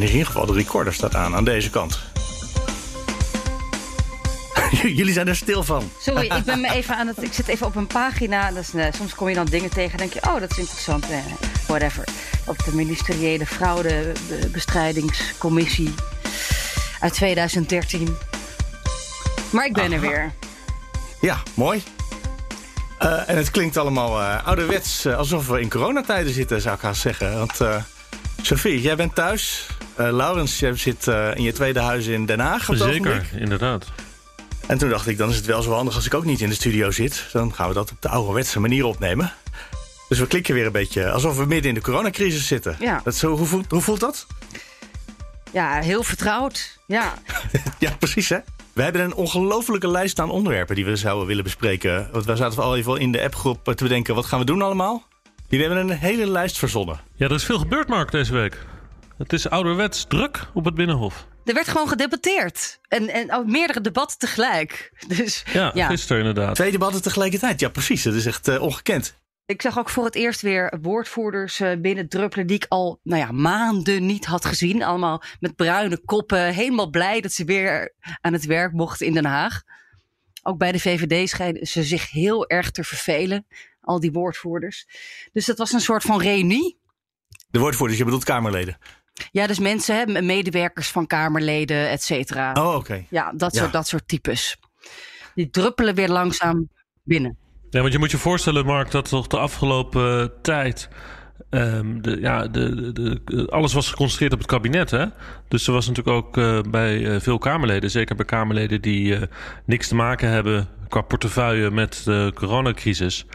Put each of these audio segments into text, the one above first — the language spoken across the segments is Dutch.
In ieder geval, de recorder staat aan, aan deze kant. Jullie zijn er stil van. Sorry, ik ben me even aan het. Ik zit even op een pagina. Is, eh, soms kom je dan dingen tegen en denk je, oh, dat is interessant. Eh, whatever. Op de ministeriële fraudebestrijdingscommissie uit 2013. Maar ik ben er weer. Ja, mooi. Eh, en het klinkt allemaal eh, ouderwets, eh, alsof we in coronatijden zitten, zou ik haast zeggen. Want eh Sophie, jij bent thuis. Eh, Laurens, jij zit eh, in je tweede huis in Den Haag. Zeker, ogenblik. inderdaad. En toen dacht ik, dan is het wel zo handig als ik ook niet in de studio zit. Dan gaan we dat op de ouderwetse manier opnemen. Dus we klikken weer een beetje alsof we midden in de coronacrisis zitten. Ja. Dat is zo, hoe, voelt, hoe voelt dat? Ja, heel vertrouwd. Ja, Ja, precies hè. We hebben een ongelofelijke lijst aan onderwerpen die we zouden willen bespreken. Want we zaten al even in de appgroep te bedenken, wat gaan we doen allemaal? Jullie hebben een hele lijst verzonnen. Ja, er is veel gebeurd, Mark, deze week. Het is ouderwets druk op het Binnenhof. er werd gewoon gedebatteerd. En, en ook meerdere debatten tegelijk. Dus Ja, ja. gisteren inderdaad. Twee debatten tegelijkertijd. Ja, precies. Dat is echt eh, ongekend. Ik zag ook voor het eerst weer woordvoerders eh, binnen druppelen die ik al nou ja, maanden niet had gezien. Allemaal met bruine koppen, helemaal blij dat ze weer aan het werk mochten in Den Haag. Ook bij de VVD schijnen ze zich heel erg te vervelen, al die woordvoerders. Dus dat was een soort van reunie. De woordvoerders, je bedoelt Kamerleden. Ja, dus mensen, hè, medewerkers van Kamerleden, et cetera. Oh, oké. Ja, dat, Ja. Soort, dat soort types. Die druppelen weer langzaam binnen. Ja, want je moet je voorstellen, Mark, dat toch de afgelopen tijd. ehm, de, ja, de, de, de- alles was geconcentreerd op het kabinet. Hè? Dus er was natuurlijk ook eh, bij eh, veel Kamerleden, zeker bij Kamerleden die eh, niks te maken hebben qua portefeuille met de coronacrisis.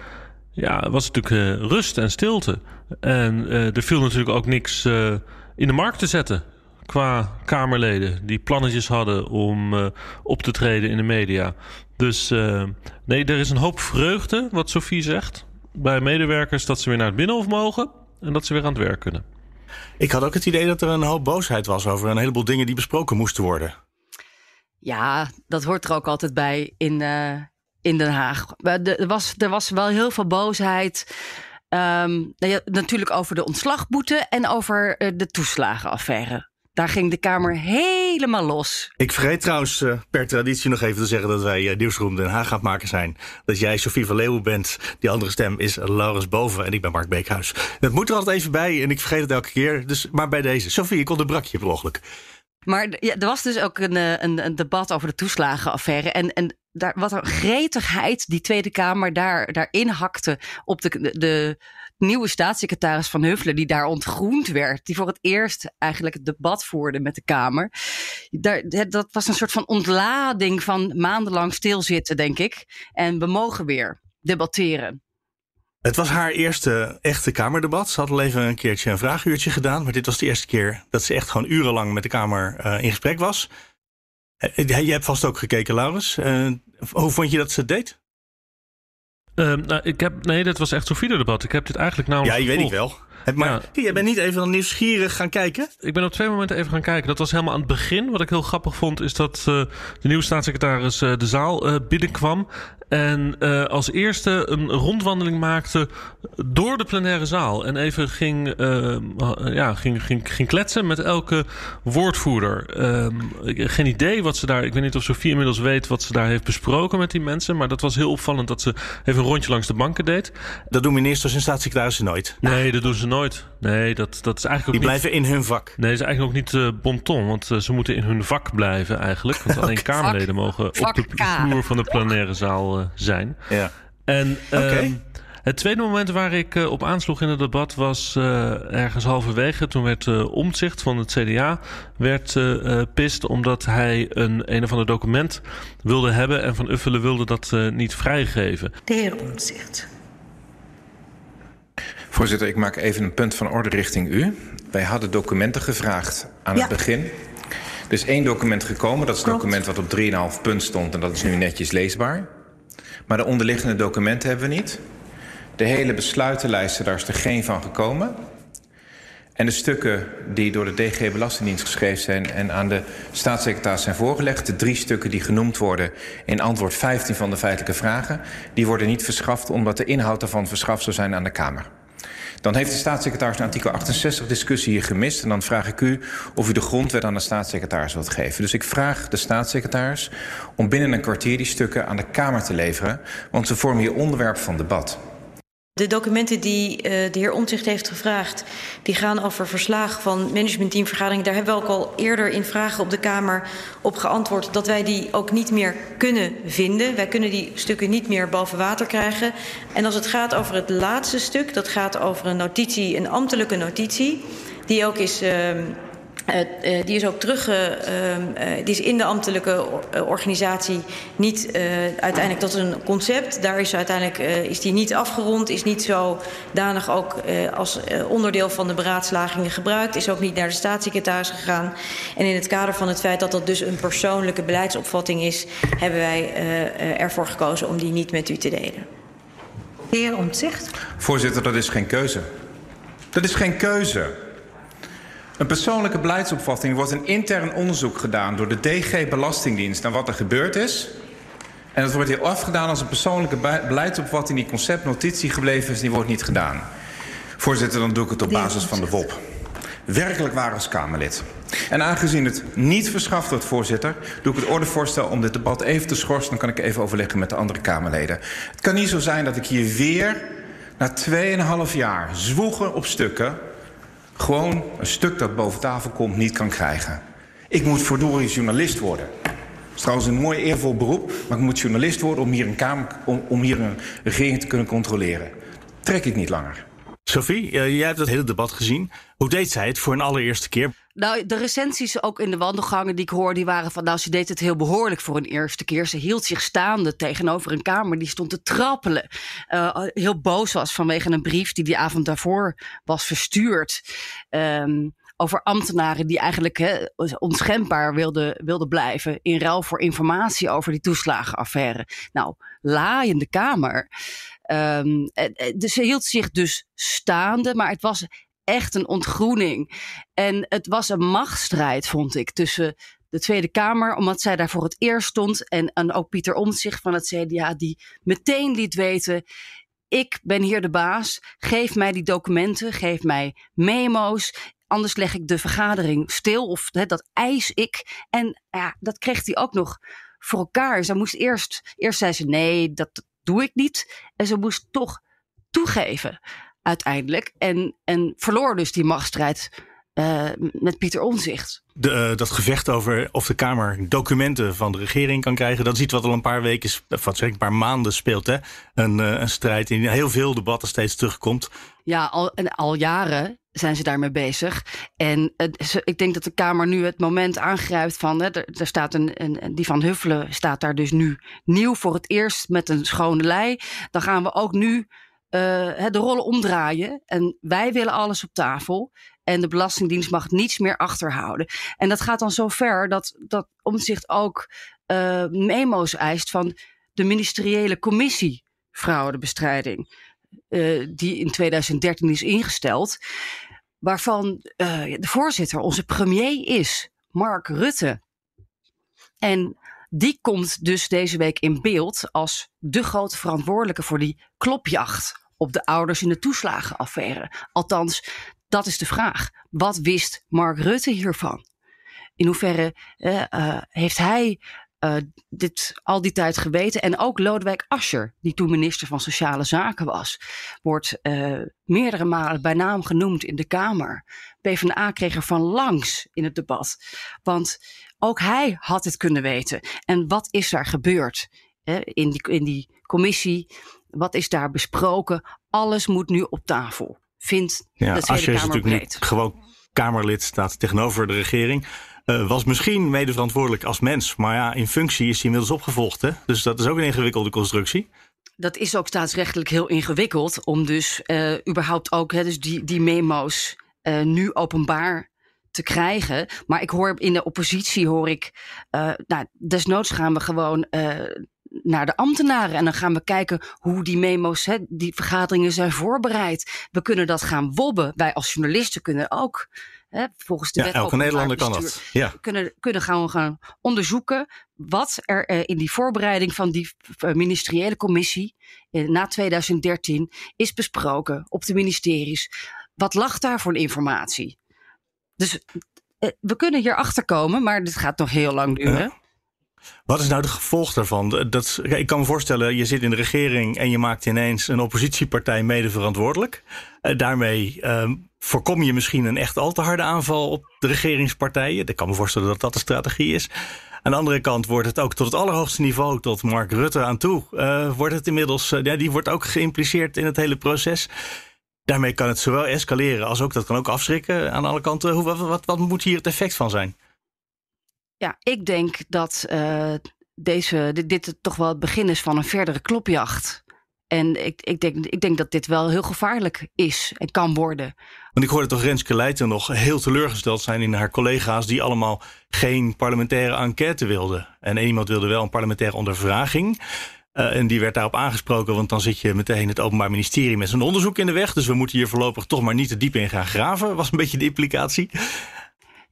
Ja, was natuurlijk eh, rust en stilte. En eh, er viel natuurlijk ook niks eh, in de markt te zetten. Qua Kamerleden die plannetjes hadden om eh, op te treden in de media. Dus eh, nee, er is een hoop vreugde, wat Sophie zegt, bij medewerkers dat ze weer naar het binnenhof mogen en dat ze weer aan het werk kunnen. Ik had ook het idee dat er een hoop boosheid was over een heleboel dingen die besproken moesten worden. Ja, dat hoort er ook altijd bij in, eh, in Den Haag. Er was, er was wel heel veel boosheid. Ehm, nou ja, natuurlijk over de ontslagboete en over eh, de toeslagenaffaire. Daar ging de Kamer helemaal los. Ik vergeet trouwens eh, per traditie nog even te zeggen dat wij uh, Nieuwsroom Den Haag gaan maken zijn. Dat jij Sophie van Leeuwen bent. Die andere stem is Laurens Boven en ik ben Mark Beekhuis. Dat moet er altijd even bij en ik vergeet het elke keer. Dus, maar bij deze. Sophie, ik onderbrak je per ongeluk. Maar ja, er was dus ook een, een, een debat over de toeslagenaffaire. En, en daar, wat een gretigheid die Tweede Kamer daar, daarin hakte op de, de, nieuwe staatssecretaris van Huffelen, die daar ontgroend werd. Die voor het eerst eigenlijk het debat voerde met de Kamer. Daar, dat was een soort van ontlading van maandenlang stilzitten, denk ik. En we mogen weer debatteren. Het was haar eerste echte Kamerdebat. Ze had al even een keertje een vraaguurtje gedaan. Maar dit was de eerste keer dat ze echt gewoon urenlang met de Kamer uh, in gesprek was. Uh, je hebt vast ook gekeken, Laurens. Uh, hoe vond je dat ze het deed? Uh, nou, ik heb, nee, dat was echt zo'n videodebat. Ik heb dit eigenlijk namelijk. Ja, je weet ik wel. Het, maar ja. jij bent niet even nieuwsgierig gaan kijken? Ik ben op twee momenten even gaan kijken. Dat was helemaal aan het begin. Wat ik heel grappig vond, is dat uh, de nieuwe staatssecretaris uh, de zaal binnenkwam. En als eerste een rondwandeling maakte door de plenaire zaal. En even ging, ja, ging, ging, ging kletsen met elke woordvoerder. Um, geen idee wat ze daar. Ik weet niet of Sofie inmiddels weet wat ze daar heeft besproken met die mensen. Maar dat was heel opvallend dat ze even een rondje langs de banken deed. Dat doen ministers en staatssecretarissen nooit. Nee, dat doen ze nooit. Nee, dat, dat is eigenlijk ook Die blijven niet, in hun vak. Nee, dat is eigenlijk ook niet uh, bonton. Want uh, ze moeten in hun vak blijven eigenlijk. Want alleen okay. Kamerleden mogen vak op de vloer van de plenaire zaal zijn. Ja. En okay. um, Het tweede moment waar ik uh, op aansloeg in het debat was uh, ergens halverwege. Toen werd uh, Omtzigt van het CDA werd pist omdat hij een een of ander document wilde hebben en Van Uffelen wilde dat niet vrijgeven. De heer Omtzigt. Voorzitter, ik maak even een punt van orde richting u. Wij hadden documenten gevraagd aan ja. het begin. Er is één document gekomen, dat is het document wat op 3,5 punt stond... en dat is nu netjes leesbaar. Maar de onderliggende documenten hebben we niet. De hele besluitenlijsten, daar is er geen van gekomen. En de stukken die door de DG Belastingdienst geschreven zijn... en aan de staatssecretaris zijn voorgelegd... de drie stukken die genoemd worden in antwoord 15 van de feitelijke vragen... die worden niet verschaft omdat de inhoud daarvan verschaft zou zijn aan de Kamer. Dan heeft de staatssecretaris een artikel 68 discussie hier gemist. En dan vraag ik u of u de grondwet aan de staatssecretaris wilt geven. Dus ik vraag de staatssecretaris om binnen een kwartier die stukken aan de Kamer te leveren. Want ze vormen hier onderwerp van debat. De documenten die uh, de heer Omtzigt heeft gevraagd, die gaan over verslagen van managementteamvergaderingen. Daar hebben we ook al eerder in vragen op de Kamer op geantwoord dat wij die ook niet meer kunnen vinden. Wij kunnen die stukken niet meer boven water krijgen. En als het gaat over het laatste stuk, dat gaat over een notitie, een ambtelijke notitie, die ook is. Uh, uh, uh, die is ook terug, uh, die is in de ambtelijke organisatie niet uiteindelijk, is een concept, daar is uiteindelijk, is die niet afgerond, is niet zodanig ook als onderdeel van de beraadslagingen gebruikt, is ook niet naar de staatssecretaris gegaan. En in het kader van het feit dat dat dus een persoonlijke beleidsopvatting is, hebben wij ervoor gekozen om die niet met u te delen. De heer Omtzigt. Voorzitter, dat is geen keuze. Dat is geen keuze. Een persoonlijke beleidsopvatting wordt een intern onderzoek gedaan door de DG Belastingdienst naar wat er gebeurd is. En dat wordt hier afgedaan als een persoonlijke beleidsopvatting die conceptnotitie gebleven is, die wordt niet gedaan. Voorzitter, dan doe ik het op basis van de WOP. Werkelijk waar als Kamerlid. En aangezien het niet verschaft wordt, voorzitter, doe ik het ordevoorstel om dit debat even te schorsen. Dan kan ik even overleggen met de andere Kamerleden. Het kan niet zo zijn dat ik hier weer na 2,5 jaar zwoegen op stukken gewoon een stuk dat boven tafel komt niet kan krijgen. Ik moet verdorie journalist worden. Dat is trouwens een mooi eervol beroep, maar ik moet journalist worden om hier een, kamer, om, hier een regering te kunnen controleren. Trek ik niet langer. Sophie, jij hebt het hele debat gezien. Hoe deed zij het voor een allereerste keer? Nou, de recensies ook in de wandelgangen die ik hoor, die waren van... nou, ze deed het heel behoorlijk voor een eerste keer. Ze hield zich staande tegenover een kamer die stond te trappelen. Uh, heel boos was vanwege een brief die die avond daarvoor was verstuurd. Um, over ambtenaren die eigenlijk he, onschendbaar wilden, blijven... in ruil voor informatie over die toeslagenaffaire. Nou, laaiende kamer... Um, dus ze hield zich dus staande, maar het was echt een ontgroening. En het was een machtsstrijd, vond ik, tussen de Tweede Kamer, omdat zij daar voor het eerst stond. En, en ook Pieter Omtzigt van het CDA, die meteen liet weten: ik ben hier de baas. Geef mij die documenten, geef mij memo's. Anders leg ik de vergadering stil of dat eis ik. En ja, dat kreeg hij ook nog voor elkaar. Ze moest eerst, eerst zei ze nee, dat doe ik niet. En ze moest toch toegeven uiteindelijk. En, en verloor dus die machtsstrijd uh, met Pieter Omzicht. De, uh, dat gevecht over of de Kamer documenten van de regering kan krijgen, dat is iets wat al een paar weken, wat zeg ik, een paar maanden speelt. Hè? Een, uh, een strijd in heel veel debatten steeds terugkomt. Ja, al, en al jaren zijn ze daarmee bezig. En ik denk dat de Kamer nu het moment aangrijpt van. Hè, er, er, staat een, een, die van Huffelen staat daar dus nu nieuw voor het eerst met een schone lei. Dan gaan we ook nu de rollen omdraaien. En wij willen alles op tafel. En de Belastingdienst mag niets meer achterhouden. En dat gaat dan zo ver dat, dat Omzicht ook uh, memo's eist van de ministeriële commissie fraudebestrijding. Uh, die in 2013 is ingesteld. Waarvan de voorzitter onze premier is, Mark Rutte. En die komt dus deze week in beeld als de grote verantwoordelijke voor die klopjacht op de ouders in de toeslagenaffaire. Althans, dat is de vraag. Wat wist Mark Rutte hiervan? In hoeverre uh, heeft hij uh, dit al die tijd geweten? En ook Lodewijk Asscher, die toen minister van Sociale Zaken was, wordt meerdere malen bij naam genoemd in de Kamer. PvdA kreeg er van langs in het debat. Want ook hij had het kunnen weten. En wat is daar gebeurd? in, die, in die commissie Wat is daar besproken? Alles moet nu op tafel. Vindt Ja, de Tweede Kamer natuurlijk gewoon Kamerlid, staat tegenover de regering. Eh, was misschien mede verantwoordelijk als mens. Maar ja, in functie is hij inmiddels opgevolgd. Hè? Dus dat is ook een ingewikkelde constructie. Dat is ook staatsrechtelijk heel ingewikkeld om dus eh, überhaupt ook hè, dus die, die memo's eh, nu openbaar te krijgen. Maar ik hoor in de oppositie hoor ik, nou, desnoods gaan we gewoon naar de ambtenaren en dan gaan we kijken hoe die memo's, hè, die vergaderingen zijn voorbereid. We kunnen dat gaan wobben. Wij als journalisten kunnen ook. Hè, volgens de Ja, wet elke Nederlander kan dat. Ja. kunnen, kunnen gaan, gaan onderzoeken wat er eh, in die voorbereiding van die eh, ministeriële commissie eh, na 2013 is besproken op de ministeries. Wat lag daar voor informatie? Dus eh, we kunnen hier achter komen, maar dit gaat nog heel lang duren. Ja. Wat is nou de gevolg daarvan? Dat, ik kan me voorstellen, je zit in de regering en je maakt ineens een oppositiepartij mede verantwoordelijk. Eh, daarmee ehm, voorkom je misschien een echt al te harde aanval op de regeringspartijen. Ik kan me voorstellen dat dat de strategie is. Aan de andere kant wordt het ook tot het allerhoogste niveau, tot Mark Rutte aan toe, eh, wordt het inmiddels, eh, ja, die wordt ook geïmpliceerd in het hele proces. Daarmee kan het zowel escaleren als ook dat kan ook afschrikken aan alle kanten. Hoe, wat, wat moet hier het effect van zijn? Ja, ik denk dat eh, deze, dit, dit toch wel het begin is van een verdere klopjacht. En ik, ik, denk, ik denk dat dit wel heel gevaarlijk is en kan worden. Want ik hoorde toch Renske Leijten nog heel teleurgesteld zijn in haar collega's die allemaal geen parlementaire enquête wilden. En iemand wilde wel een parlementaire ondervraging. Eh, en die werd daarop aangesproken, want dan zit je meteen het Openbaar Ministerie met zijn onderzoek in de weg. Dus we moeten hier voorlopig toch maar niet te diep in gaan graven, was een beetje de implicatie.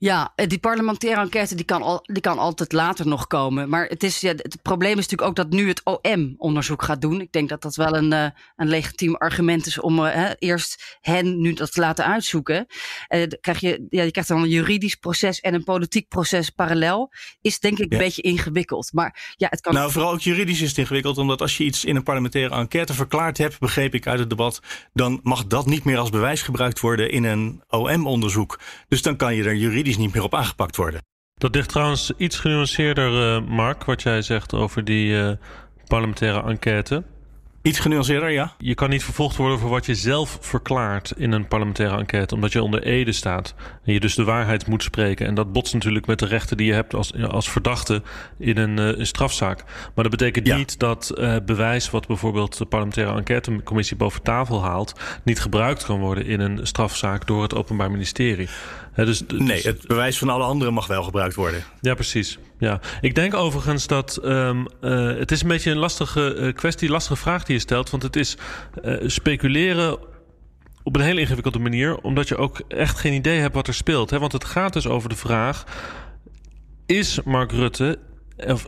Ja, eh, die parlementaire enquête die kan, al, die kan altijd later nog komen. Maar het, is, ja, het probleem is natuurlijk ook dat nu het OM onderzoek gaat doen. Ik denk dat dat wel een, eh, een legitiem argument is om eh, hè, eerst hen nu dat te laten uitzoeken. Krijg je, ja, je krijgt dan een juridisch proces en een politiek proces parallel. Is denk ik Ja. een beetje ingewikkeld. Maar ja, het kan. Nou, vooral ook juridisch is het ingewikkeld, omdat als je iets in een parlementaire enquête verklaard hebt, begreep ik uit het debat, dan mag dat niet meer als bewijs gebruikt worden in een OM-onderzoek. Dus dan kan je er juridisch niet meer op aangepakt worden. Dat ligt trouwens iets genuanceerder, eh, Mark, wat jij zegt over die eh, parlementaire enquête. Iets genuanceerder, ja? Je kan niet vervolgd worden voor wat je zelf verklaart in een parlementaire enquête, omdat je onder ede staat en je dus de waarheid moet spreken. En dat botst natuurlijk met de rechten die je hebt als, als verdachte in een, eh, een strafzaak. Maar dat betekent Ja. niet dat eh, bewijs wat bijvoorbeeld de parlementaire enquêtecommissie boven tafel haalt, niet gebruikt kan worden in een strafzaak door het Openbaar Ministerie. Dus, dus- Nee, het bewijs van alle anderen mag wel gebruikt worden. ja, precies. Ja. Ik denk overigens dat ehm, eh, het is een beetje een lastige eh, kwestie, lastige vraag die je stelt. Want het is eh, speculeren op een hele ingewikkelde manier, omdat je ook echt geen idee hebt wat er speelt. Hè? Want het gaat dus over de vraag: is Mark Rutte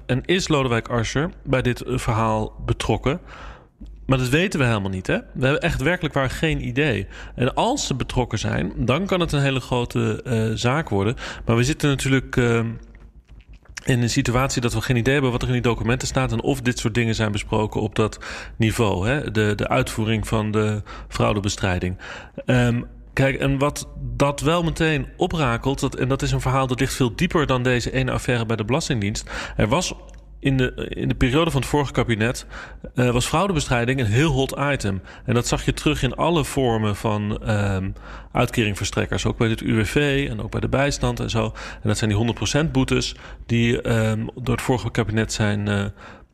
en is Lodewijk Asscher bij dit verhaal betrokken? Maar dat weten we helemaal niet, hè? We hebben echt werkelijk waar geen idee. En als ze betrokken zijn, dan kan het een hele grote zaak worden. Maar we zitten natuurlijk eh, in een situatie dat we geen idee hebben wat er in die documenten staat en of dit soort dingen zijn besproken op dat niveau, hè? De, de uitvoering van de fraudebestrijding. Ehm, Kijk, en wat dat wel meteen oprakelt, dat, en dat is een verhaal dat ligt veel dieper dan deze ene affaire bij de Belastingdienst. Er was in de, in de periode van het vorige kabinet eh, was fraudebestrijding een heel hot item. En dat zag je terug in alle vormen van ehm uitkeringverstrekkers. Ook bij het UWV en ook bij de bijstand en zo. En dat zijn die 100% boetes die ehm, door het vorige kabinet zijn,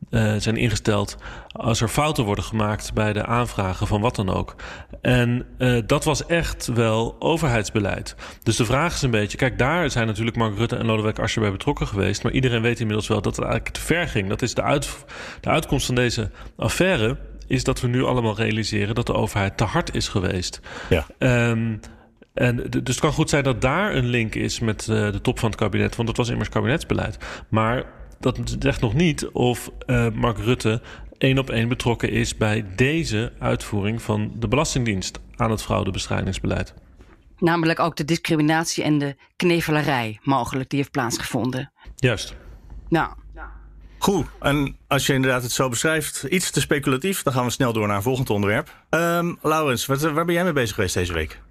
eh, zijn ingesteld als er fouten worden gemaakt bij de aanvragen van wat dan ook. En eh, dat was echt wel overheidsbeleid. Dus de vraag is een beetje, kijk, daar zijn natuurlijk Mark Rutte en Lodewijk Asscher bij betrokken geweest, maar iedereen weet inmiddels wel dat het eigenlijk te ver ging. Dat is de, uit, de uitkomst van deze affaire is dat we nu allemaal realiseren dat de overheid te hard is geweest. Ja. Ehm, en dus het kan goed zijn dat daar een link is met eh, de top van het kabinet, want dat was immers kabinetsbeleid. Maar dat zegt nog niet of eh, Mark Rutte één op één betrokken is bij deze uitvoering van de Belastingdienst aan het fraudebestrijdingsbeleid. Namelijk ook de discriminatie en de knevelarij mogelijk die heeft plaatsgevonden. Juist. Nou, Goed, en als je inderdaad het zo beschrijft, iets te speculatief, dan gaan we snel door naar een volgend onderwerp. Ehm Laurens, wat, waar ben jij mee bezig geweest deze week?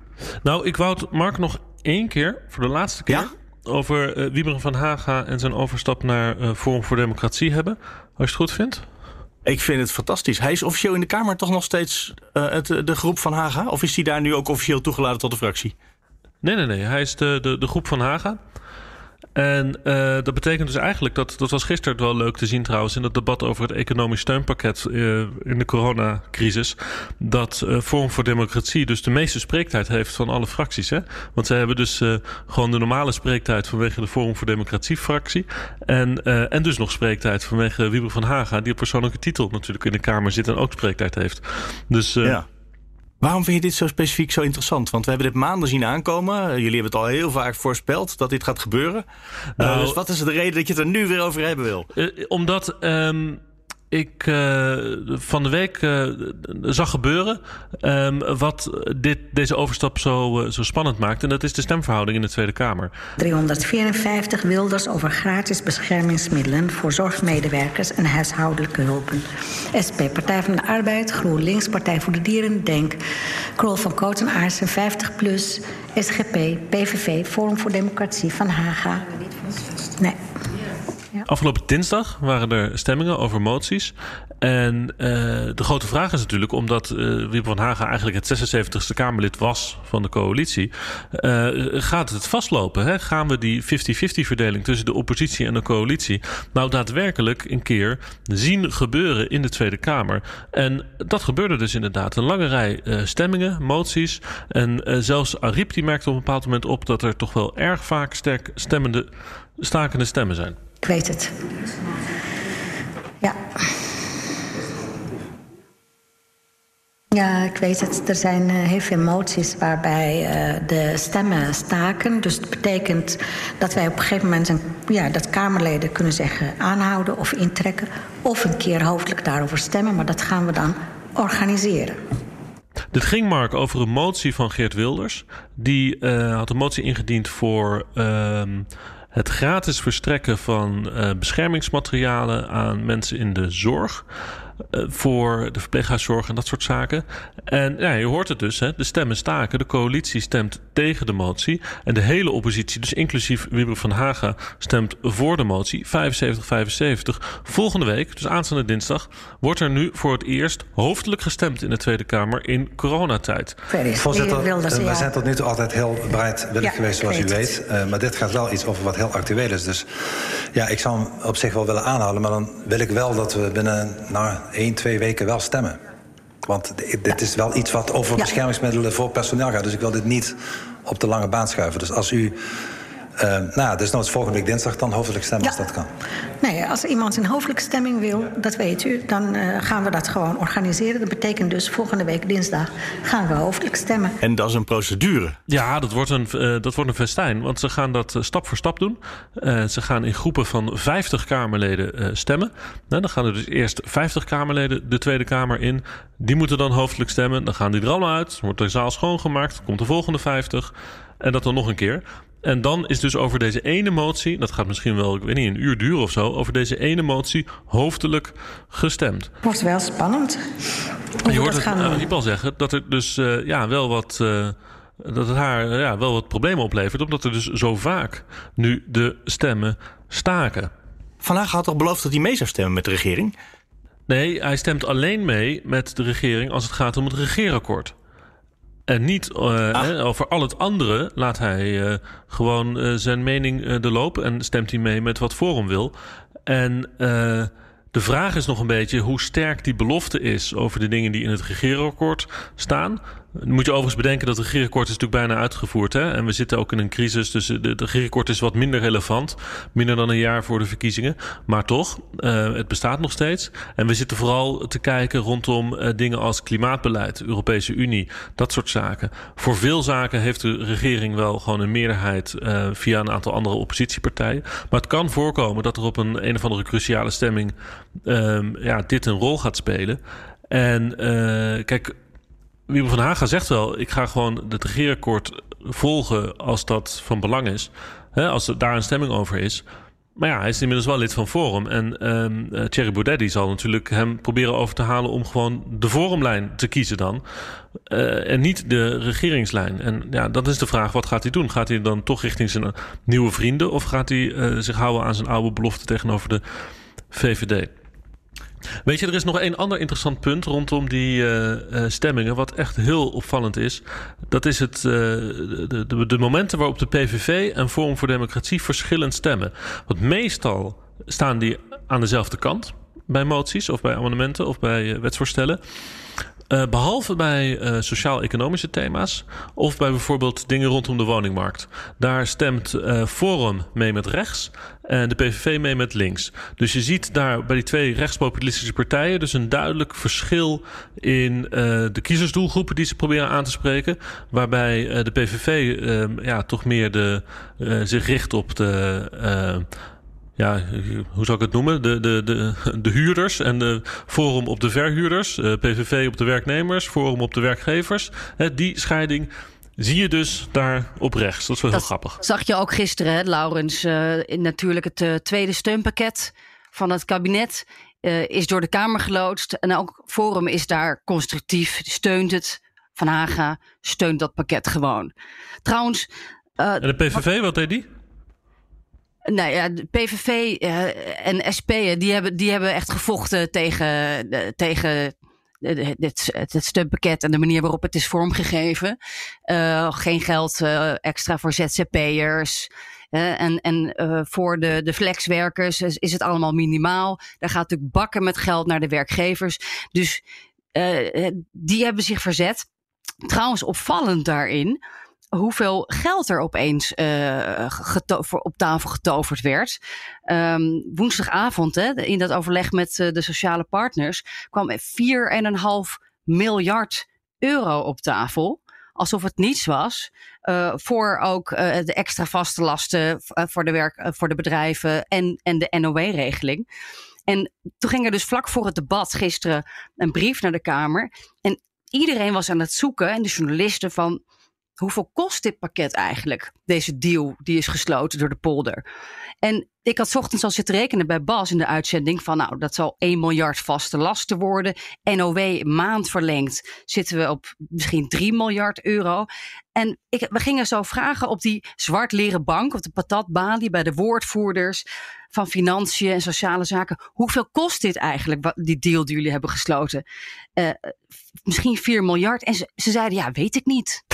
Nou, ik wou het Mark nog één keer, voor de laatste keer, Ja? Over eh Wieberen van Haga en zijn overstap naar eh, Forum voor Democratie hebben. Als je het goed vindt. Ik vind het fantastisch. Hij is officieel in de Kamer toch nog steeds uh, het, de groep van Haga? Of is hij daar nu ook officieel toegelaten tot de fractie? Nee, nee, nee. Hij is de, de, de groep van Haga. En uh, dat betekent dus eigenlijk dat, dat was gisteren wel leuk te zien trouwens in het debat over het economisch steunpakket uh, in de coronacrisis. Dat uh, Forum voor Democratie dus de meeste spreektijd heeft van alle fracties. Hè? Want ze hebben dus gewoon de normale spreektijd vanwege de Forum voor Democratie fractie. En, en dus nog spreektijd vanwege Wiebe van Haga, die op persoonlijke titel natuurlijk in de Kamer zit en ook spreektijd heeft. Dus ja. Waarom vind je dit zo specifiek zo interessant? Want we hebben dit maanden zien aankomen. Jullie hebben het al heel vaak voorspeld dat dit gaat gebeuren. Nou, dus wat is de reden dat je het er nu weer over hebben wil? Uh, omdat um, ik uh, van de week uh, zag gebeuren um, wat dit, deze overstap zo, uh, zo spannend maakt. En dat is de stemverhouding in de Tweede Kamer. 354 Wilders over gratis beschermingsmiddelen voor zorgmedewerkers en huishoudelijke hulpen. SP, Partij van de Arbeid, GroenLinks, Partij voor de Dieren, DENK, Krol van Koten Aarsen, 50 plus, SGP, PVV, Forum voor Democratie van Haga. Nee. Afgelopen dinsdag waren er stemmingen over moties. En uh, de grote vraag is natuurlijk, omdat uh, van Hagen eigenlijk het 76ste Kamerlid was van de coalitie, uh, gaat het vastlopen? Hè? Gaan we die 50-50 verdeling tussen de oppositie en de coalitie nou daadwerkelijk een keer zien gebeuren in de Tweede Kamer? En dat gebeurde dus inderdaad. Een lange rij stemmingen, moties. En zelfs Ariep die merkte op een bepaald moment op dat er toch wel erg vaak sterk stemmende, stakende stemmen zijn. Ik weet het. Ja. Ja, ik weet het. Er zijn heel veel moties waarbij uh, de stemmen staken. Dus het betekent dat wij op een gegeven moment... Een, ja, dat Kamerleden kunnen zeggen aanhouden of intrekken... of een keer hoofdelijk daarover stemmen. Maar dat gaan we dan organiseren. Dit ging, Mark, over een motie van Geert Wilders. Die uh, had een motie ingediend voor... Uh, het gratis verstrekken van uh, beschermingsmaterialen aan mensen in de zorg. Uh, voor de verpleeghuiszorg en dat soort zaken. En ja, je hoort het dus, hè, de stemmen staken. De coalitie stemt tegen de motie. En de hele oppositie, dus inclusief Wibber van Haga, stemt voor de motie. 75-75. Volgende week, dus aanstaande dinsdag, wordt er nu voor het eerst hoofdelijk gestemd in de Tweede Kamer in coronatijd. Voorzitter, uh, wij zijn tot nu toe altijd heel bereidwillig ja, geweest, zoals u weet. Uh, maar dit gaat wel iets over wat heel actueel is. Dus ja, ik zou hem op zich wel willen aanhouden. Maar dan wil ik wel dat we binnen nou, één, twee weken wel stemmen. Want dit is wel iets wat over beschermingsmiddelen voor personeel gaat. Dus ik wil dit niet op de lange baan schuiven. Dus als u uh, nou, dus nou is volgende week dinsdag dan hoofdelijk stemmen ja. als dat kan. Nee, als iemand een hoofdelijke stemming wil, dat weet u, dan uh, gaan we dat gewoon organiseren. Dat betekent dus volgende week dinsdag gaan we hoofdelijk stemmen. En dat is een procedure. Ja, dat wordt een, uh, dat wordt een festijn. Want ze gaan dat stap voor stap doen. ze gaan in groepen van 50 Kamerleden stemmen. Nou, dan gaan er dus eerst 50 Kamerleden de Tweede Kamer in. Die moeten dan hoofdelijk stemmen. Dan gaan die er allemaal uit. Wordt de zaal schoongemaakt. Komt de volgende 50. En dat dan nog een keer. En dan is dus over deze ene motie, dat gaat misschien wel, ik weet niet, een uur duren of zo, over deze ene motie hoofdelijk gestemd. Wordt wel spannend. Hoe je hoort het uh, al zeggen dat er dus uh, ja, wel wat. Uh, dat het haar ja, wel wat problemen oplevert, omdat er dus zo vaak nu de stemmen staken. Vandaag had toch beloofd dat hij mee zou stemmen met de regering? Nee, hij stemt alleen mee met de regering als het gaat om het regeerakkoord. En niet uh, over al het andere laat hij uh, gewoon uh, zijn mening de loop en stemt hij mee met wat Forum wil. En de vraag is nog een beetje hoe sterk die belofte is over de dingen die in het regeerakkoord staan. Moet je overigens bedenken dat het regeerakkoord is natuurlijk bijna uitgevoerd. Hè? En we zitten ook in een crisis, dus het regeerakkoord is wat minder relevant. Minder dan een jaar voor de verkiezingen. Maar toch, uh, het bestaat nog steeds. En we zitten vooral te kijken rondom uh, dingen als klimaatbeleid, Europese Unie, dat soort zaken. Voor veel zaken heeft de regering wel gewoon een meerderheid uh, via een aantal andere oppositiepartijen. Maar het kan voorkomen dat er op een een of andere cruciale stemming ja, dit een rol gaat spelen. En kijk, Wiebe van Haga zegt wel: ik ga gewoon het regeerakkoord volgen als dat van belang is. Hè, als er daar een stemming over is. Maar ja, hij is inmiddels wel lid van Forum. En um, Thierry Baudet zal natuurlijk hem proberen over te halen om gewoon de Forumlijn te kiezen dan. Uh, en niet de regeringslijn. En ja, dat is de vraag: wat gaat hij doen? Gaat hij dan toch richting zijn nieuwe vrienden? Of gaat hij uh, zich houden aan zijn oude belofte tegenover de VVD? Weet je, er is nog één ander interessant punt rondom die uh, stemmingen, wat echt heel opvallend is. Dat is het, uh, de, de, de, momenten waarop de PVV en Forum voor Democratie verschillend stemmen. Want meestal staan die aan dezelfde kant bij moties of bij amendementen of bij wetsvoorstellen. Uh, behalve bij uh, sociaal-economische thema's of bij bijvoorbeeld dingen rondom de woningmarkt. Daar stemt uh, Forum mee met rechts en de PVV mee met links. Dus je ziet daar bij die twee rechtspopulistische partijen dus een duidelijk verschil in de kiezersdoelgroepen die ze proberen aan te spreken. Waarbij de PVV ja, toch meer de, zich richt op de ja, hoe zou ik het noemen? De, de, de, de huurders en de Forum op de verhuurders, uh, PVV op de werknemers, Forum op de werkgevers. Hè, die scheiding zie je dus daar op rechts. Dat is wel heel grappig. Zag je ook gisteren, hè, Laurens? Uh, natuurlijk het uh, tweede steunpakket van het kabinet is door de Kamer geloodst. En ook Forum is daar constructief, steunt het. Van Haga steunt dat pakket gewoon. Trouwens. en de PVV, wat deed die? Nou ja, de PVV uh, en SP die hebben, die hebben echt gevochten tegen, uh, tegen het steunpakket en de manier waarop het is vormgegeven. Geen geld extra voor ZZP'ers. en en voor de, de flexwerkers is, is, het allemaal minimaal. Daar gaat natuurlijk bakken met geld naar de werkgevers. Dus die hebben zich verzet. Trouwens, opvallend daarin hoeveel geld er opeens uh, op tafel getoverd werd. Um, woensdagavond, hè, in dat overleg met uh, de sociale partners, kwam 4,5 miljard euro op tafel. Alsof het niets was. Uh, voor ook de extra vaste lasten voor, de werk, voor de bedrijven en, en de NOW-regeling. En toen ging er dus vlak voor het debat gisteren een brief naar de Kamer. En iedereen was aan het zoeken, en de journalisten, van hoeveel kost dit pakket eigenlijk? Deze deal die is gesloten door de polder. En ik had ochtends al zitten rekenen bij Bas in de uitzending van nou, dat zal 1 miljard vaste lasten worden. NOW maand verlengd zitten we op misschien 3 miljard euro. En ik, we gingen zo vragen op die zwart leren bank, op de patatbalie bij de woordvoerders van Financiën en Sociale Zaken. Hoeveel kost dit eigenlijk, die deal die jullie hebben gesloten? Uh, misschien 4 miljard. En ze, ze zeiden, ja, weet ik niet.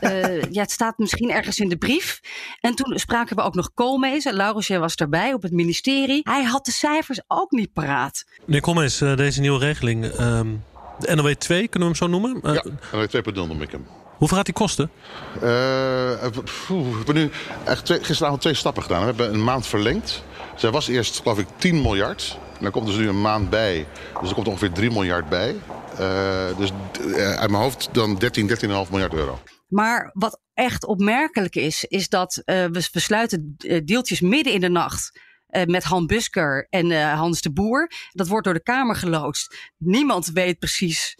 uh, ja, het staat misschien ergens in de brief. En toen spraken we ook nog Koolmees. Laurens, was erbij op het ministerie. Hij had de cijfers ook niet paraat. Meneer Koolmees, uh, deze nieuwe regeling... Um, de NOW 2, kunnen we hem zo noemen? Uh, ja, NOW 2.0 noem ik hem. Hoeveel gaat die kosten? Uh, we hebben nu echt twee, gisteravond twee stappen gedaan. We hebben een maand verlengd. Zij was eerst, geloof ik, 10 miljard. En dan komt dus nu een maand bij. Dus er komt ongeveer 3 miljard bij. Uh, dus uh, uit mijn hoofd dan 13, 13,5 miljard euro. Maar wat echt opmerkelijk is, is dat uh, we besluiten deeltjes midden in de nacht. met Han Busker en Hans de Boer. Dat wordt door de Kamer geloodst. Niemand weet precies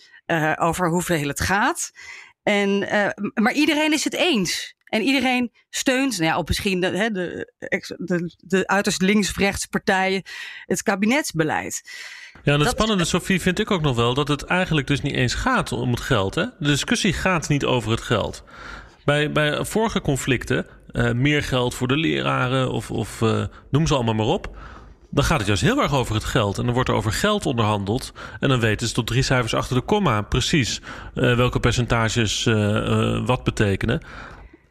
over hoeveel het gaat. En, maar iedereen is het eens. En iedereen steunt, nou ja, op misschien de, de, de, de uiterst links- of rechts partijen, het kabinetsbeleid. Ja, en het spannende, Sophie, vind ik ook nog wel dat het eigenlijk dus niet eens gaat om het geld. Hè? De discussie gaat niet over het geld. Bij, bij vorige conflicten, uh, meer geld voor de leraren of, of uh, noem ze allemaal maar op. Dan gaat het juist heel erg over het geld. En dan wordt er over geld onderhandeld. En dan weten ze tot drie cijfers achter de komma precies uh, welke percentages wat betekenen.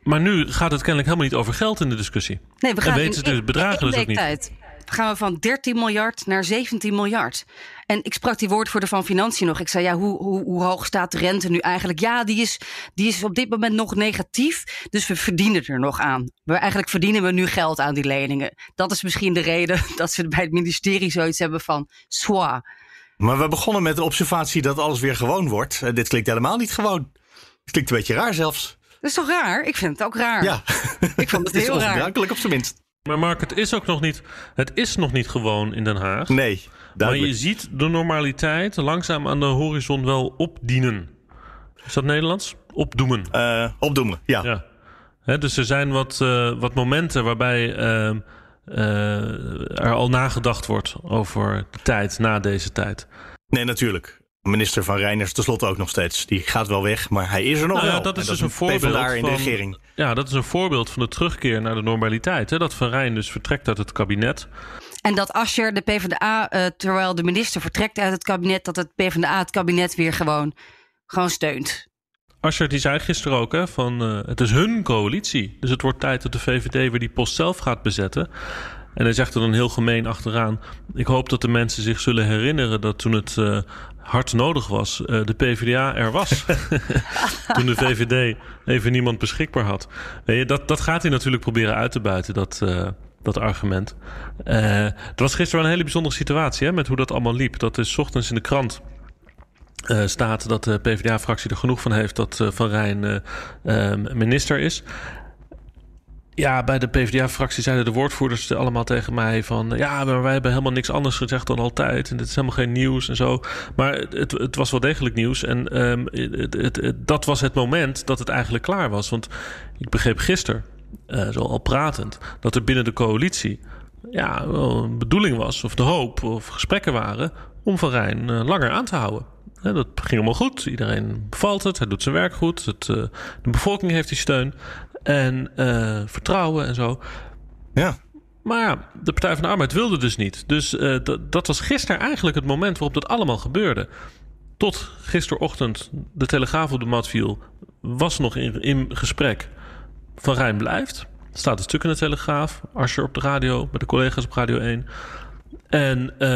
Maar nu gaat het kennelijk helemaal niet over geld in de discussie. Nee, we gaan en weten dus bedragen dus ook niet. Tijd gaan we van 13 miljard naar 17 miljard. En ik sprak die woordvoerder van Financiën nog. Ik zei, ja, hoe, hoe, hoe hoog staat de rente nu eigenlijk? Ja, die is, die is op dit moment nog negatief. Dus we verdienen er nog aan. We, eigenlijk verdienen we nu geld aan die leningen. Dat is misschien de reden dat ze bij het ministerie zoiets hebben van... Swa. Maar we begonnen met de observatie dat alles weer gewoon wordt. Uh, dit klinkt helemaal niet gewoon. Het klinkt een beetje raar zelfs. Dat is toch raar? Ik vind het ook raar. Ja, ik vond het, het heel raar. op zijn minst. Maar Mark, het is ook nog niet, het is nog niet gewoon in Den Haag. Nee, duidelijk. Maar je ziet de normaliteit langzaam aan de horizon wel opdienen. Is dat Nederlands? Opdoemen. Uh, opdoemen, ja. ja. dus er zijn wat, uh, wat momenten waarbij uh, er al nagedacht wordt over de tijd na deze tijd. Nee, natuurlijk minister van Reiners tenslotte ook nog steeds. Die gaat wel weg, maar hij is er nog nou ja, wel. Dat is dus een voorbeeld van, in de regering. Ja, dat is een voorbeeld van de terugkeer naar de normaliteit. Hè? Dat Van Rijn dus vertrekt uit het kabinet. En dat Asscher de PvdA, uh, terwijl de minister vertrekt uit het kabinet, dat het PvdA het kabinet weer gewoon, gewoon steunt. Asscher die zei gisteren ook hè, van uh, het is hun coalitie. Dus het wordt tijd dat de VVD weer die post zelf gaat bezetten. En hij zegt er dan heel gemeen achteraan. Ik hoop dat de mensen zich zullen herinneren dat toen het uh, hard nodig was, uh, de PvdA er was. toen de VVD even niemand beschikbaar had. Weet je, dat, dat gaat hij natuurlijk proberen uit te buiten, dat, uh, dat argument. het was gisteren wel een hele bijzondere situatie hè, met hoe dat allemaal liep. Dat is ochtends in de krant. Uh, staat dat de PvdA-fractie er genoeg van heeft dat uh, Van Rijn uh, minister is. Ja, bij de PvdA-fractie zeiden de woordvoerders allemaal tegen mij van... ja, maar wij hebben helemaal niks anders gezegd dan altijd... en dit is helemaal geen nieuws en zo. Maar het, het was wel degelijk nieuws. En um, het, dat was het moment dat het eigenlijk klaar was. Want ik begreep gisteren, uh, zo al pratend... dat er binnen de coalitie ja, wel een bedoeling was... of de hoop of gesprekken waren... om Van Rijn uh, langer aan te houden. Dat ging allemaal goed. Iedereen bevalt het. Hij doet zijn werk goed. Het, uh, de bevolking heeft die steun en uh, vertrouwen en zo. Ja. Maar ja, de Partij van de Arbeid wilde dus niet. Dus uh, dat was gisteren eigenlijk het moment waarop dat allemaal gebeurde. Tot gisterochtend de Telegraaf op de mat viel, was nog in, in gesprek. Van Rijn blijft. Staat een stuk in de Telegraaf. Asscher op de radio, met de collega's op Radio 1. En uh,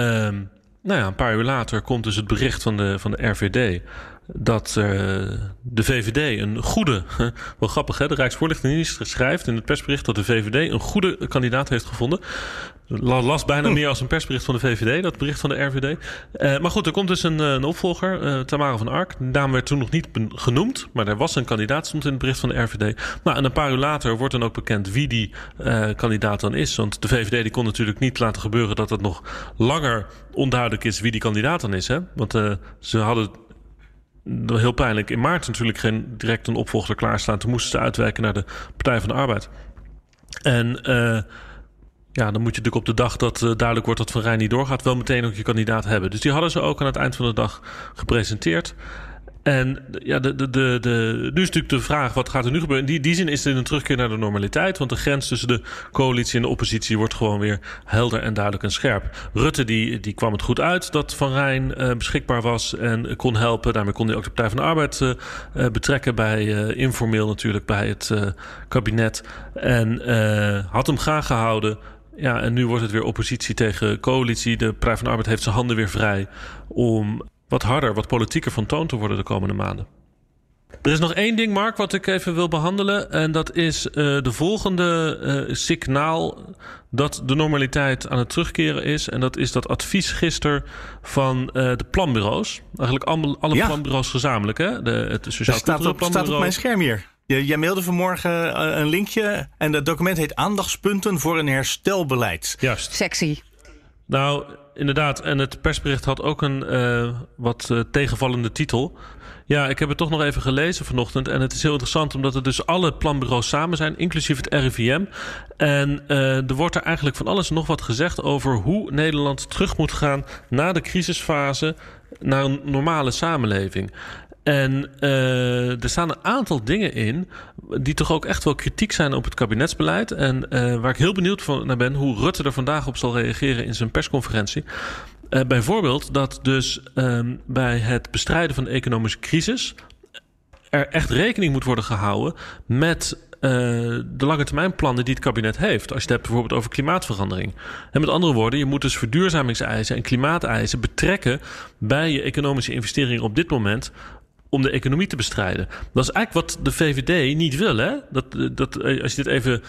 nou ja, een paar uur later komt dus het bericht van de, van de RVD dat uh, de VVD een goede, wel grappig hè, de Rijksvoorlichtingsdienst schrijft in het persbericht dat de VVD een goede kandidaat heeft gevonden. Las bijna meer als een persbericht van de VVD, dat bericht van de RVD. Uh, maar goed, er komt dus een, een opvolger, Tamara van Ark. De naam werd toen nog niet genoemd, maar er was een kandidaat, stond in het bericht van de RVD. Nou, en een paar uur later wordt dan ook bekend wie die kandidaat dan is. Want de VVD die kon natuurlijk niet laten gebeuren dat het nog langer onduidelijk is wie die kandidaat dan is. Hè? Want ze hadden heel pijnlijk. In maart natuurlijk geen direct een opvolger klaarstaan. Toen moesten ze uitwerken naar de Partij van de Arbeid. En uh, ja, dan moet je natuurlijk op de dag dat uh, duidelijk wordt dat Van Rijn niet doorgaat, wel meteen ook je kandidaat hebben. Dus die hadden ze ook aan het eind van de dag gepresenteerd. En ja, de, de, de, de, nu is natuurlijk de vraag, wat gaat er nu gebeuren? In die, die zin is het een terugkeer naar de normaliteit. Want de grens tussen de coalitie en de oppositie wordt gewoon weer helder en duidelijk en scherp. Rutte die, die kwam het goed uit dat Van Rijn uh, beschikbaar was en kon helpen. Daarmee kon hij ook de Partij van de Arbeid uh, uh, betrekken bij, informeel natuurlijk, bij het kabinet. En had hem graag gehouden. Ja, en nu wordt het weer oppositie tegen coalitie. De Partij van de Arbeid heeft zijn handen weer vrij om wat harder, wat politieker van toon te worden de komende maanden. Er is nog één ding, Mark, wat ik even wil behandelen. En dat is uh, de volgende uh, signaal dat de normaliteit aan het terugkeren is. En dat is dat advies gisteren van uh, de planbureaus. Eigenlijk alle, alle ja. planbureaus gezamenlijk. Hè? De, het Sociaal staat op, staat op mijn scherm hier. Jij mailde vanmorgen een linkje en dat document heet Aandachtspunten voor een herstelbeleid. Juist. Sexy. Nou, inderdaad. En het persbericht had ook een uh, wat uh, tegenvallende titel. Ja, ik heb het toch nog even gelezen vanochtend. En het is heel interessant omdat er dus alle planbureaus samen zijn, inclusief het RIVM. En uh, er wordt er eigenlijk van alles nog wat gezegd over hoe Nederland terug moet gaan na de crisisfase naar een normale samenleving. En uh, er staan een aantal dingen in die toch ook echt wel kritiek zijn op het kabinetsbeleid. En uh, waar ik heel benieuwd van naar ben hoe Rutte er vandaag op zal reageren in zijn persconferentie. Uh, bijvoorbeeld dat dus um, bij het bestrijden van de economische crisis er echt rekening moet worden gehouden met de lange termijn plannen die het kabinet heeft. Als je het hebt bijvoorbeeld over klimaatverandering. En met andere woorden, je moet dus verduurzamingseisen en klimaateisen betrekken bij je economische investeringen op dit moment om de economie te bestrijden. Dat is eigenlijk wat de VVD niet wil. Hè? Dat, dat, als je dit even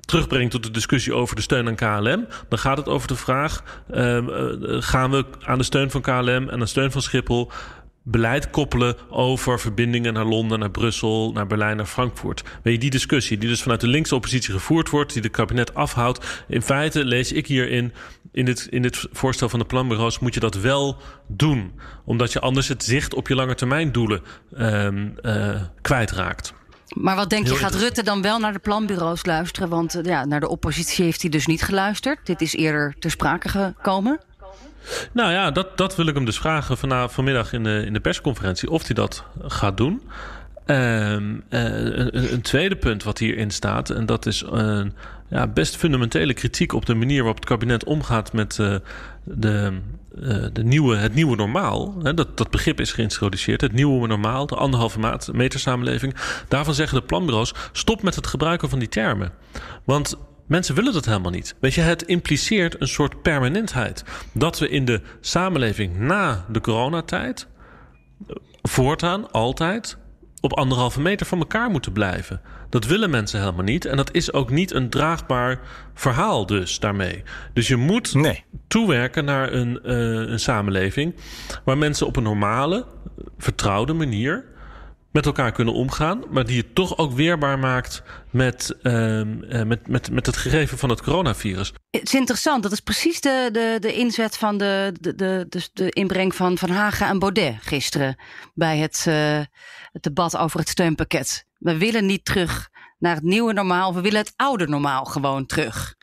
terugbrengt tot de discussie over de steun aan KLM, dan gaat het over de vraag: uh, gaan we aan de steun van KLM en de steun van Schiphol beleid koppelen over verbindingen naar Londen, naar Brussel, naar Berlijn, naar Frankfurt. Weet je, die discussie die dus vanuit de linkse oppositie gevoerd wordt, die de kabinet afhoudt. In feite lees ik hierin, in dit, in dit voorstel van de planbureaus, moet je dat wel doen. Omdat je anders het zicht op je lange termijn doelen um, uh, kwijtraakt. Maar wat denk je, gaat Rutte dan wel naar de planbureaus luisteren? Want ja, naar de oppositie heeft hij dus niet geluisterd. Dit is eerder ter sprake gekomen. Nou ja, dat, dat wil ik hem dus vragen vanavond, vanmiddag in de, in de persconferentie. Of hij dat gaat doen. Um, uh, een, een, tweede punt wat hierin staat, en dat is uh, ja, best fundamentele kritiek op de manier waarop het kabinet omgaat met uh, de, uh, de nieuwe, het nieuwe normaal. Dat, dat begrip is geïntroduceerd. Het nieuwe normaal, de anderhalve meter samenleving. Daarvan zeggen de planbureaus: stop met het gebruiken van die termen. Want Mensen willen dat helemaal niet. Weet je, het impliceert een soort permanentheid. Dat we in de samenleving na de coronatijd voortaan altijd op anderhalve meter van elkaar moeten blijven. Dat willen mensen helemaal niet. En dat is ook niet een draagbaar verhaal dus daarmee. Dus je moet nee. toewerken naar een, uh, een samenleving... waar mensen op een normale, vertrouwde manier met elkaar kunnen omgaan, maar die het toch ook weerbaar maakt met, uh, met, met, met het gegeven van het coronavirus. Het is interessant, dat is precies de, de, de inzet van de, de, de, de, inbreng van Van Hagen en Baudet gisteren bij het, uh, het debat over het steunpakket. We willen niet terug naar het nieuwe normaal, we willen het oude normaal gewoon terug.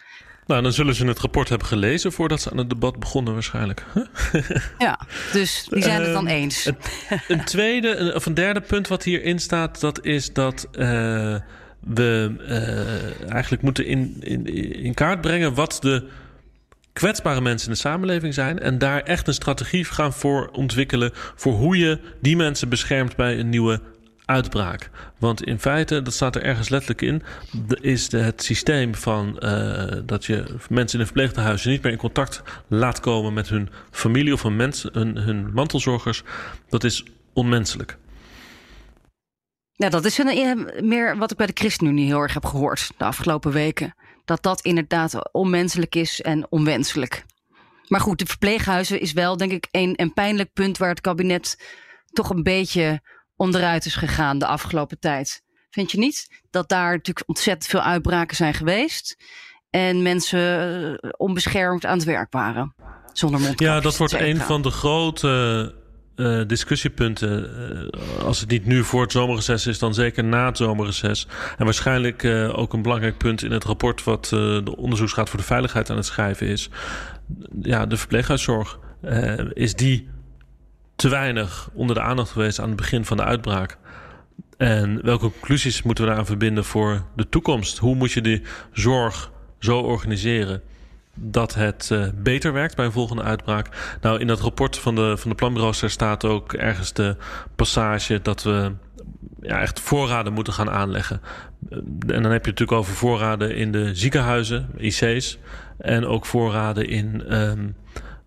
Nou, dan zullen ze het rapport hebben gelezen voordat ze aan het debat begonnen waarschijnlijk. ja, dus die zijn het dan ehm, eens. Een, tweede of een derde punt wat hierin staat, dat is dat uh, we uh, eigenlijk moeten in, in, in kaart brengen wat de kwetsbare mensen in de samenleving zijn. En daar echt een strategie gaan voor ontwikkelen. Voor hoe je die mensen beschermt bij een nieuwe uitbraak. Want in feite, dat staat er ergens letterlijk in, is het systeem van uh, dat je mensen in een verpleeghuizen niet meer in contact laat komen met hun familie of hun, hun, hun mantelzorgers, dat is onmenselijk. Ja, dat is een, eh, meer wat ik bij de ChristenUnie heel erg heb gehoord de afgelopen weken. Dat dat inderdaad onmenselijk is en onwenselijk. Maar goed, de verpleeghuizen is wel, denk ik, een, een pijnlijk punt waar het kabinet toch een beetje onderuit is gegaan de afgelopen tijd. Vind je niet? Dat daar natuurlijk ontzettend veel uitbraken zijn geweest. En mensen eh, onbeschermd aan het werk waren. Zonder mondkapjes. Ja, dat wordt een van de grote uh, discussiepunten. Uh, als het niet nu voor het zomerreces is, dan zeker na het zomerreces. En waarschijnlijk uh, ook een belangrijk punt in het rapport wat de onderzoeksraad voor de veiligheid aan het schrijven is. Ja, de verpleeghuiszorg. is die te weinig onder de aandacht geweest aan het begin van de uitbraak. En welke conclusies moeten we daaraan verbinden voor de toekomst? Hoe moet je die zorg zo organiseren dat het uh, beter werkt bij een volgende uitbraak? Nou, in dat rapport van de, van de planbureaus staat ook ergens de passage dat we ja, echt voorraden moeten gaan aanleggen. En dan heb je natuurlijk over voorraden in de ziekenhuizen, IC's, en ook voorraden in um,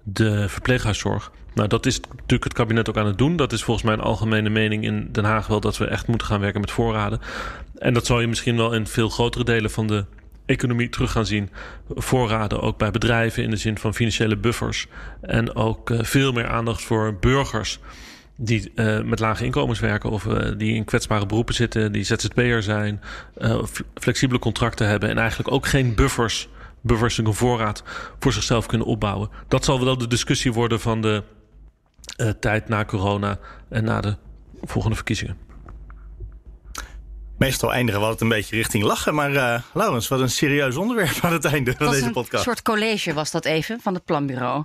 de verpleeghuiszorg. Nou, dat is natuurlijk het kabinet ook aan het doen. Dat is volgens mij een algemene mening in Den Haag wel dat we echt moeten gaan werken met voorraden. En dat zal je misschien wel in veel grotere delen van de economie terug gaan zien. Voorraden ook bij bedrijven in de zin van financiële buffers. En ook uh, veel meer aandacht voor burgers die uh, met lage inkomens werken of uh, die in kwetsbare beroepen zitten, die ZZP'er zijn, flexibele contracten hebben en eigenlijk ook geen buffers, buffers een voorraad voor zichzelf kunnen opbouwen. Dat zal wel de discussie worden van de uh, tijd na corona en na de volgende verkiezingen. Meestal eindigen we altijd een beetje richting lachen. Maar uh, Laurens, wat een serieus onderwerp aan het einde van deze podcast. Een soort college was dat even van het planbureau.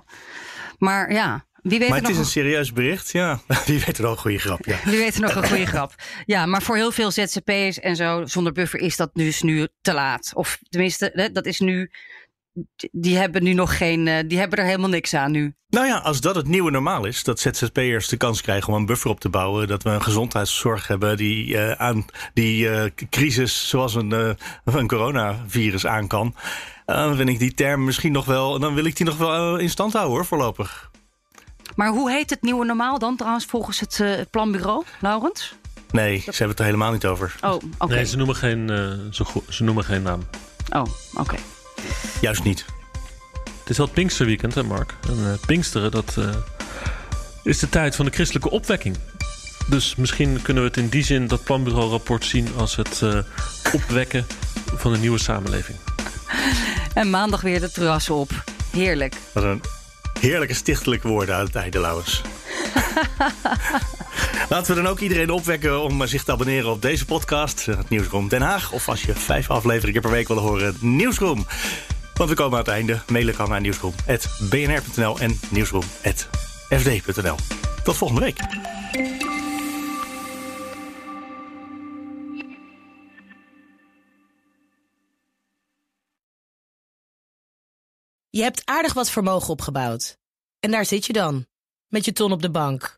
Maar ja, wie weet maar het is een serieus bericht, ja. Wie weet er nog een goede grap, ja. Wie weet er nog een goede grap. Ja, maar voor heel veel ZZP'ers en zo zonder buffer is dat dus nu te laat. Of tenminste, dat is nu die hebben nu nog geen, eh, die hebben er helemaal niks aan nu. Nou ja, als dat het nieuwe normaal is, dat ZZP'ers de kans krijgen om een buffer op te bouwen, dat we een gezondheidszorg hebben die uh, aan die uh, crisis zoals een, uh, een coronavirus aan kan, dan vind ik die term misschien nog wel, dan wil ik die nog wel in stand houden hoor, voorlopig. Maar hoe heet het nieuwe normaal dan trouwens volgens het planbureau, Laurens? Nee, ze hebben het er helemaal niet over. Oh, oké. Nee, ze noemen geen, ze, ze noemen geen naam. Oh, oké. Juist niet. Het is al het Pinksterweekend, hè Mark? En uh, Pinksteren, dat uh, is de tijd van de christelijke opwekking. Dus misschien kunnen we het in die zin, dat planbureau-rapport, zien als het uh, opwekken van een nieuwe samenleving. En maandag weer de terras op. Heerlijk. Wat een heerlijke stichtelijke woorden aan het einde, Lauwers. Laten we dan ook iedereen opwekken om zich te abonneren op deze podcast, het Nieuwsroom Den Haag. Of als je vijf afleveringen per week wil horen, Nieuwsroom. Want we komen aan het einde. Mailen kan naar nieuwsroom.bnr.nl en nieuwsroom.fd.nl. Tot volgende week. Je hebt aardig wat vermogen opgebouwd. En daar zit je dan, met je ton op de bank.